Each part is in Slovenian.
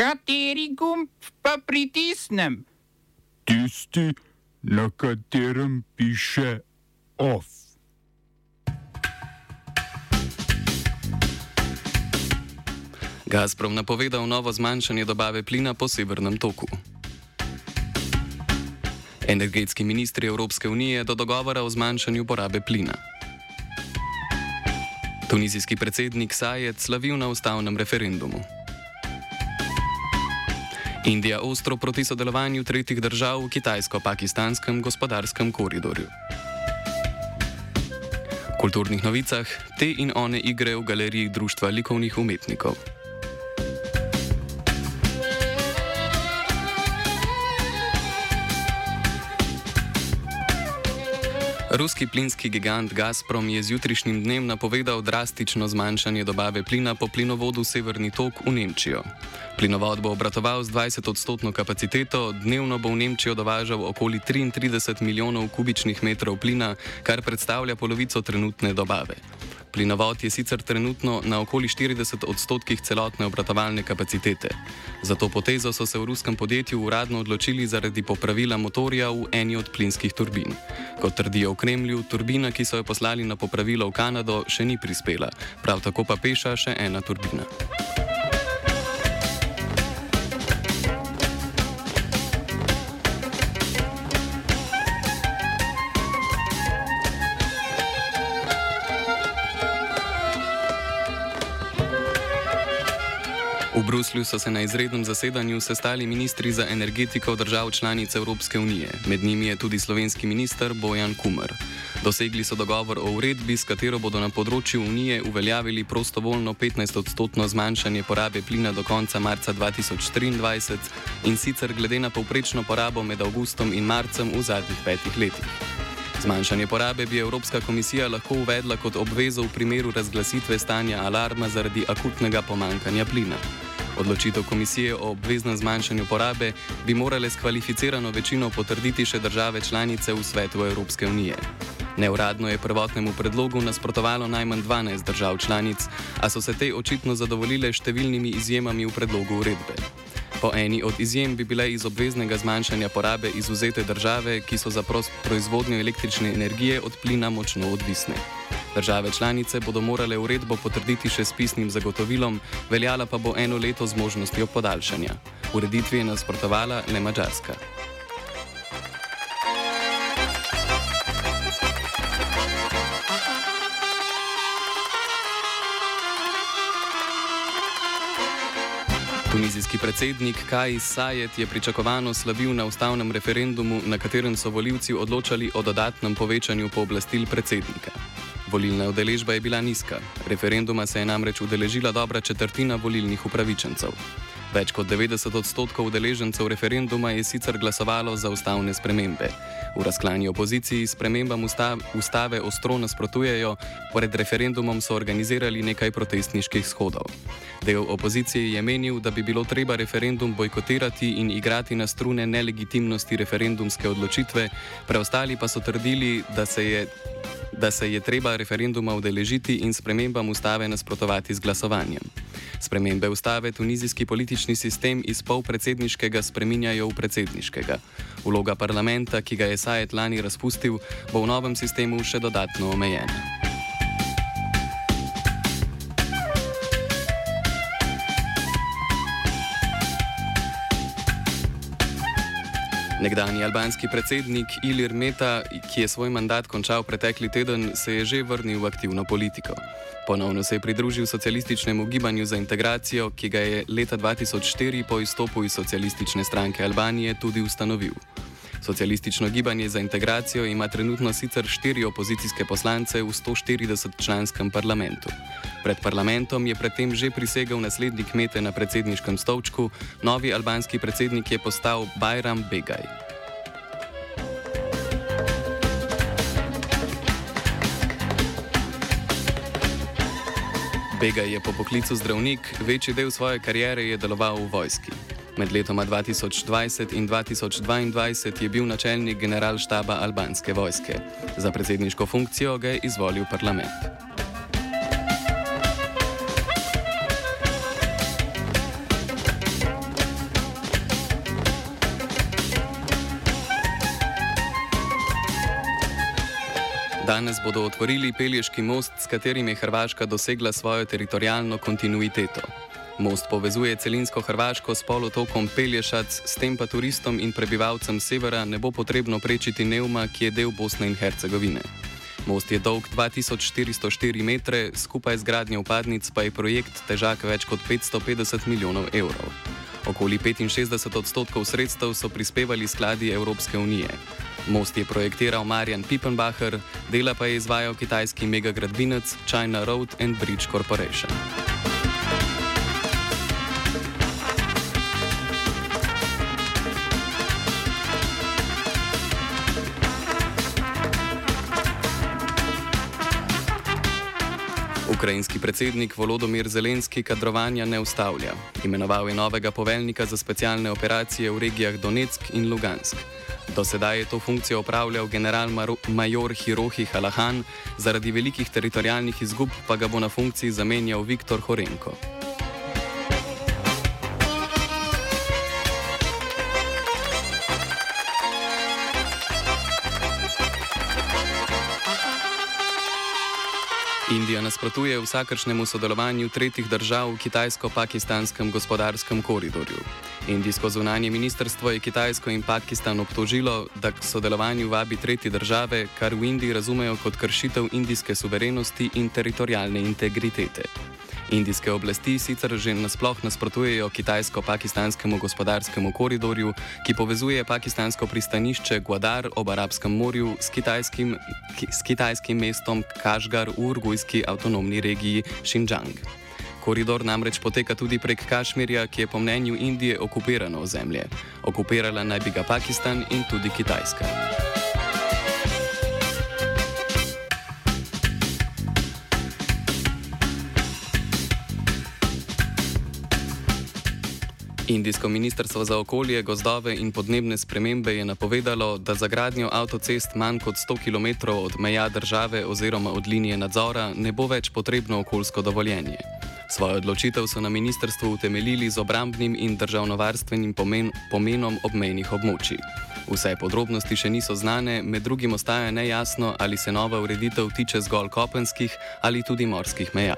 Kateri gumb pa pritisnem? Tisti, na katerem piše OF. Gazprom napovedal novo zmanjšanje dobave plina po severnem toku. Energetski ministri Evropske unije do dogovora o zmanjšanju porabe plina. Tunizijski predsednik Sajed slavil na ustavnem referendumu. Indija ostro proti sodelovanju tretjih držav v kitajsko-pakistanskem gospodarskem koridorju. V kulturnih novicah te in one igre v galeriji Društva likovnih umetnikov. Ruski plinski gigant Gazprom je z jutrišnjim dnem napovedal drastično zmanjšanje dobave plina po plinovodu Severni tok v Nemčijo. Plinovod bo obratoval z 20-odstotno kapaciteto, dnevno bo v Nemčijo dovažal okoli 33 milijonov kubičnih metrov plina, kar predstavlja polovico trenutne dobave. Plinovod je sicer trenutno na okoli 40 odstotkih celotne obratovalne kapacitete. Za to potezo so se v ruskem podjetju uradno odločili zaradi popravila motorja v eni od plinskih turbin. Kot trdijo v Kremlju, turbina, ki so jo poslali na popravilo v Kanado, še ni prispela, prav tako pa peša še ena turbina. Bruslju so se na izrednem zasedanju sestali ministri za energetiko držav članic Evropske unije, med njimi je tudi slovenski minister Bojan Kumar. Dosegli so dogovor o uredbi, s katero bodo na področju unije uveljavili prostovoljno 15-odstotno zmanjšanje porabe plina do konca marca 2023 in sicer glede na povprečno porabo med avgustom in marcem v zadnjih petih letih. Zmanjšanje porabe bi Evropska komisija lahko uvedla kot obvezo v primeru razglasitve stanja alarma zaradi akutnega pomankanja plina. Odločitev komisije o obveznem zmanjšanju porabe bi morale s kvalificirano večino potrditi še države članice v svetu Evropske unije. Neuradno je prvotnemu predlogu nasprotovalo najmanj 12 držav članic, a so se te očitno zadovoljile številnimi izjemami v predlogu uredbe. Po eni od izjem bi bile iz obveznega zmanjšanja porabe izuzete države, ki so za proizvodnjo električne energije od plina močno odvisne. Države članice bodo morale uredbo potrditi še s pisnim zagotovilom, veljala pa bo eno leto z možnostjo podaljšanja. Ureditvi je nasprotovala le Mačarska. Tunizijski predsednik Kajs Sajet je pričakovano slavil na ustavnem referendumu, na katerem so voljivci odločali o dodatnem povečanju pooblastil predsednika. Volilna udeležba je bila nizka, referenduma se je namreč udeležila dobra četrtina volilnih upravičencev. Več kot 90 odstotkov udeležencev referenduma je sicer glasovalo za ustavne spremembe. V razklanji opoziciji spremembam ustave ostro nasprotujejo, pred referendumom so organizirali nekaj protestniških shodov. Del opozicije je menil, da bi bilo treba referendum bojkotirati in igrati na strune nelegitimnosti referendumske odločitve, preostali pa so trdili, da se je da se je treba referenduma udeležiti in spremembam ustave nasprotovati z glasovanjem. Spremembe ustave tunizijski politični sistem iz polpredsedniškega spreminjajo v predsedniškega. Vloga parlamenta, ki ga je Sajet lani razpustil, bo v novem sistemu še dodatno omejena. Nekdani albanski predsednik Ilir Meta, ki je svoj mandat končal pretekli teden, se je že vrnil v aktivno politiko. Ponovno se je pridružil socialističnemu gibanju za integracijo, ki ga je leta 2004 po izstopu iz socialistične stranke Albanije tudi ustanovil. Socialistično gibanje za integracijo ima trenutno sicer štiri opozicijske poslance v 140-članskem parlamentu. Pred parlamentom je predtem že prisegel naslednik Mete na predsedniškem stolčku, novi albanski predsednik je postal Bajram Begaj. Begaj je po poklicu zdravnik, večji del svoje kariere je deloval v vojski. Med letoma 2020 in 2022 je bil načelnik generalštaba albanske vojske. Za predsedniško funkcijo ga je izvolil parlament. Danes bodo otvorili Pelješki most, s katerim je Hrvaška dosegla svojo teritorijalno kontinuiteto. Most povezuje celinsko Hrvaško s polotokom Pelješac, s tem pa turistom in prebivalcem severa ne bo potrebno prečiti Neuma, ki je del Bosne in Hercegovine. Most je dolg 2404 metre, skupaj z gradnjo upadnic pa je projekt težak več kot 550 milijonov evrov. Okoli 65 odstotkov sredstev so prispevali skladi Evropske unije. Most je projektiral Marjan Pippenbacher, dela pa je izvajal kitajski megagradbinec China Road and Bridge Corporation. Ukrajinski predsednik Volodomir Zelenski kadrovanja ne ustavlja. Imenoval je novega poveljnika za specialne operacije v regijah Donetsk in Lugansk. Do sedaj je to funkcijo opravljal general-major Hirohi Halahan, zaradi velikih teritorijalnih izgub pa ga bo na funkciji zamenjal Viktor Horenko. Indija nasprotuje vsakršnemu sodelovanju tretjih držav v kitajsko-pakistanskem gospodarskem koridorju. Indijsko zunanje ministrstvo je Kitajsko in Pakistan obtožilo, da k sodelovanju vabi tretje države, kar v Indiji razumejo kot kršitev indijske suverenosti in teritorijalne integritete. Indijske oblasti sicer že nasploh nasprotujejo kitajsko-pakistanskemu gospodarskemu koridorju, ki povezuje pakistansko pristanišče Guadar ob Arabskem morju s kitajskim, ki, s kitajskim mestom Kašgar v urgujski avtonomni regiji Xinjiang. Koridor namreč poteka tudi prek Kašmirja, ki je po mnenju Indije okupirano ozemlje. Okupirala naj bi ga Pakistan in tudi Kitajska. Indijsko ministrstvo za okolje, gozdove in podnebne spremembe je napovedalo, da za gradnjo avtocest manj kot 100 km od meja države oziroma od linije nadzora ne bo več potrebno okoljsko dovoljenje. Svojo odločitev so na ministrstvu utemeljili z obrambnim in državnovarstvenim pomen, pomenom obmejnih območij. Vse podrobnosti še niso znane, med drugim ostaja nejasno, ali se nova ureditev tiče zgolj kopenskih ali tudi morskih meja.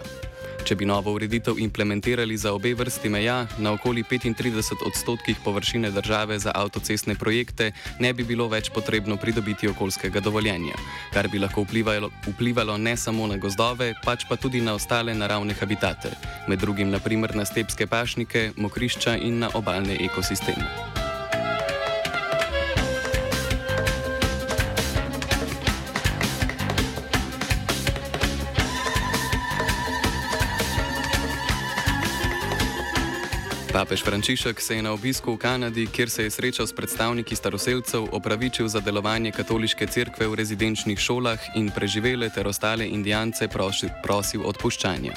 Če bi novo ureditev implementirali za obe vrsti meja, na okoli 35 odstotkih površine države za avtocestne projekte ne bi bilo več potrebno pridobiti okoljskega dovoljenja, kar bi lahko vplivalo, vplivalo ne samo na gozdove, pač pa tudi na ostale naravne habitate, med drugim naprimer na stepske pašnike, mokrišča in na obaljne ekosisteme. Papež Frančišek se je na obisku v Kanadi, kjer se je srečal s predstavniki staroseljcev, opravičil za delovanje katoliške cerkve v rezidenčnih šolah in preživele ter ostale indijance prosil, prosil odpuščanja.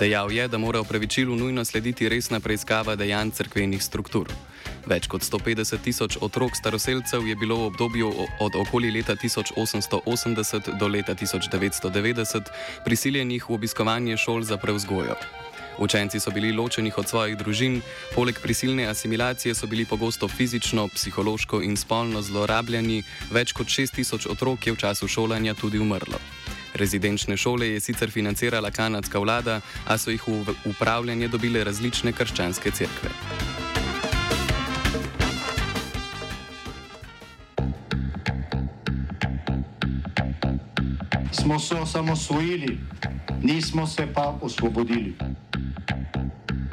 Dejal je, da mora opravičilu nujno slediti resna preiskava dejanj cerkvenih struktur. Več kot 150 tisoč otrok staroseljcev je bilo v obdobju od okoli leta 1880 do leta 1990 prisiljenih v obiskovanje šol za prevzgojo. Učenci so bili ločeni od svojih družin, poleg prisilne asimilacije so bili pogosto fizično, psihološko in spolno zlorabljeni, več kot 6000 otrok je v času šolanja tudi umrlo. Rezidenčne šole je sicer financirala kanadska vlada, a so jih v upravljanje dobile različne krščanske cerkve. Smo se osamosvojili, nismo se pa osvobodili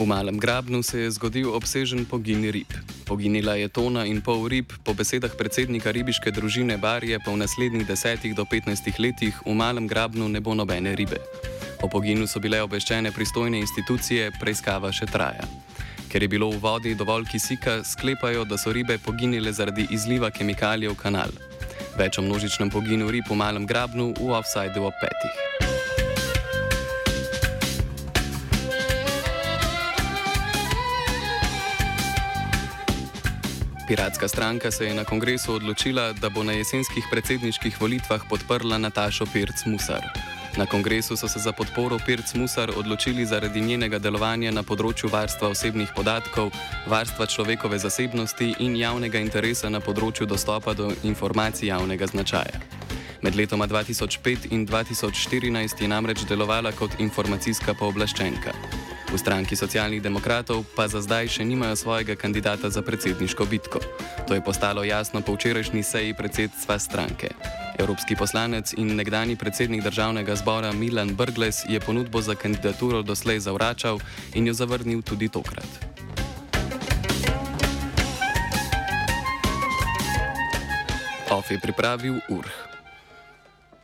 V Malem Grabnu se je zgodil obsežen pogin rib. Poginila je tona in pol rib, po besedah predsednika ribiške družine Barje pa v naslednjih 10 do 15 letih v Malem Grabnu ne bo nobene ribe. O poginu so bile obveščene pristojne institucije, preiskava še traja. Ker je bilo v vodi dovolj kisika, sklepajo, da so ribe poginile zaradi izliva kemikalije v kanal. Več o množičnem poginu rib v malem grabnu v offsajdu ob petih. Piratska stranka se je na kongresu odločila, da bo na jesenskih predsedniških volitvah podprla Natašo Pirc Musar. Na kongresu so se za podporo Pirc Musar odločili zaradi njenega delovanja na področju varstva osebnih podatkov, varstva človekove zasebnosti in javnega interesa na področju dostopa do informacij javnega značaja. Med letoma 2005 in 2014 je namreč delovala kot informacijska pooblaščenka. V stranki socialnih demokratov pa za zdaj še nimajo svojega kandidata za predsedniško bitko. To je postalo jasno po včerajšnji seji predsedstva stranke. Evropski poslanec in nekdani predsednik državnega zbora Milan Brgles je ponudbo za kandidaturo doslej zavračal in jo zavrnil tudi tokrat. OF je pripravil URH.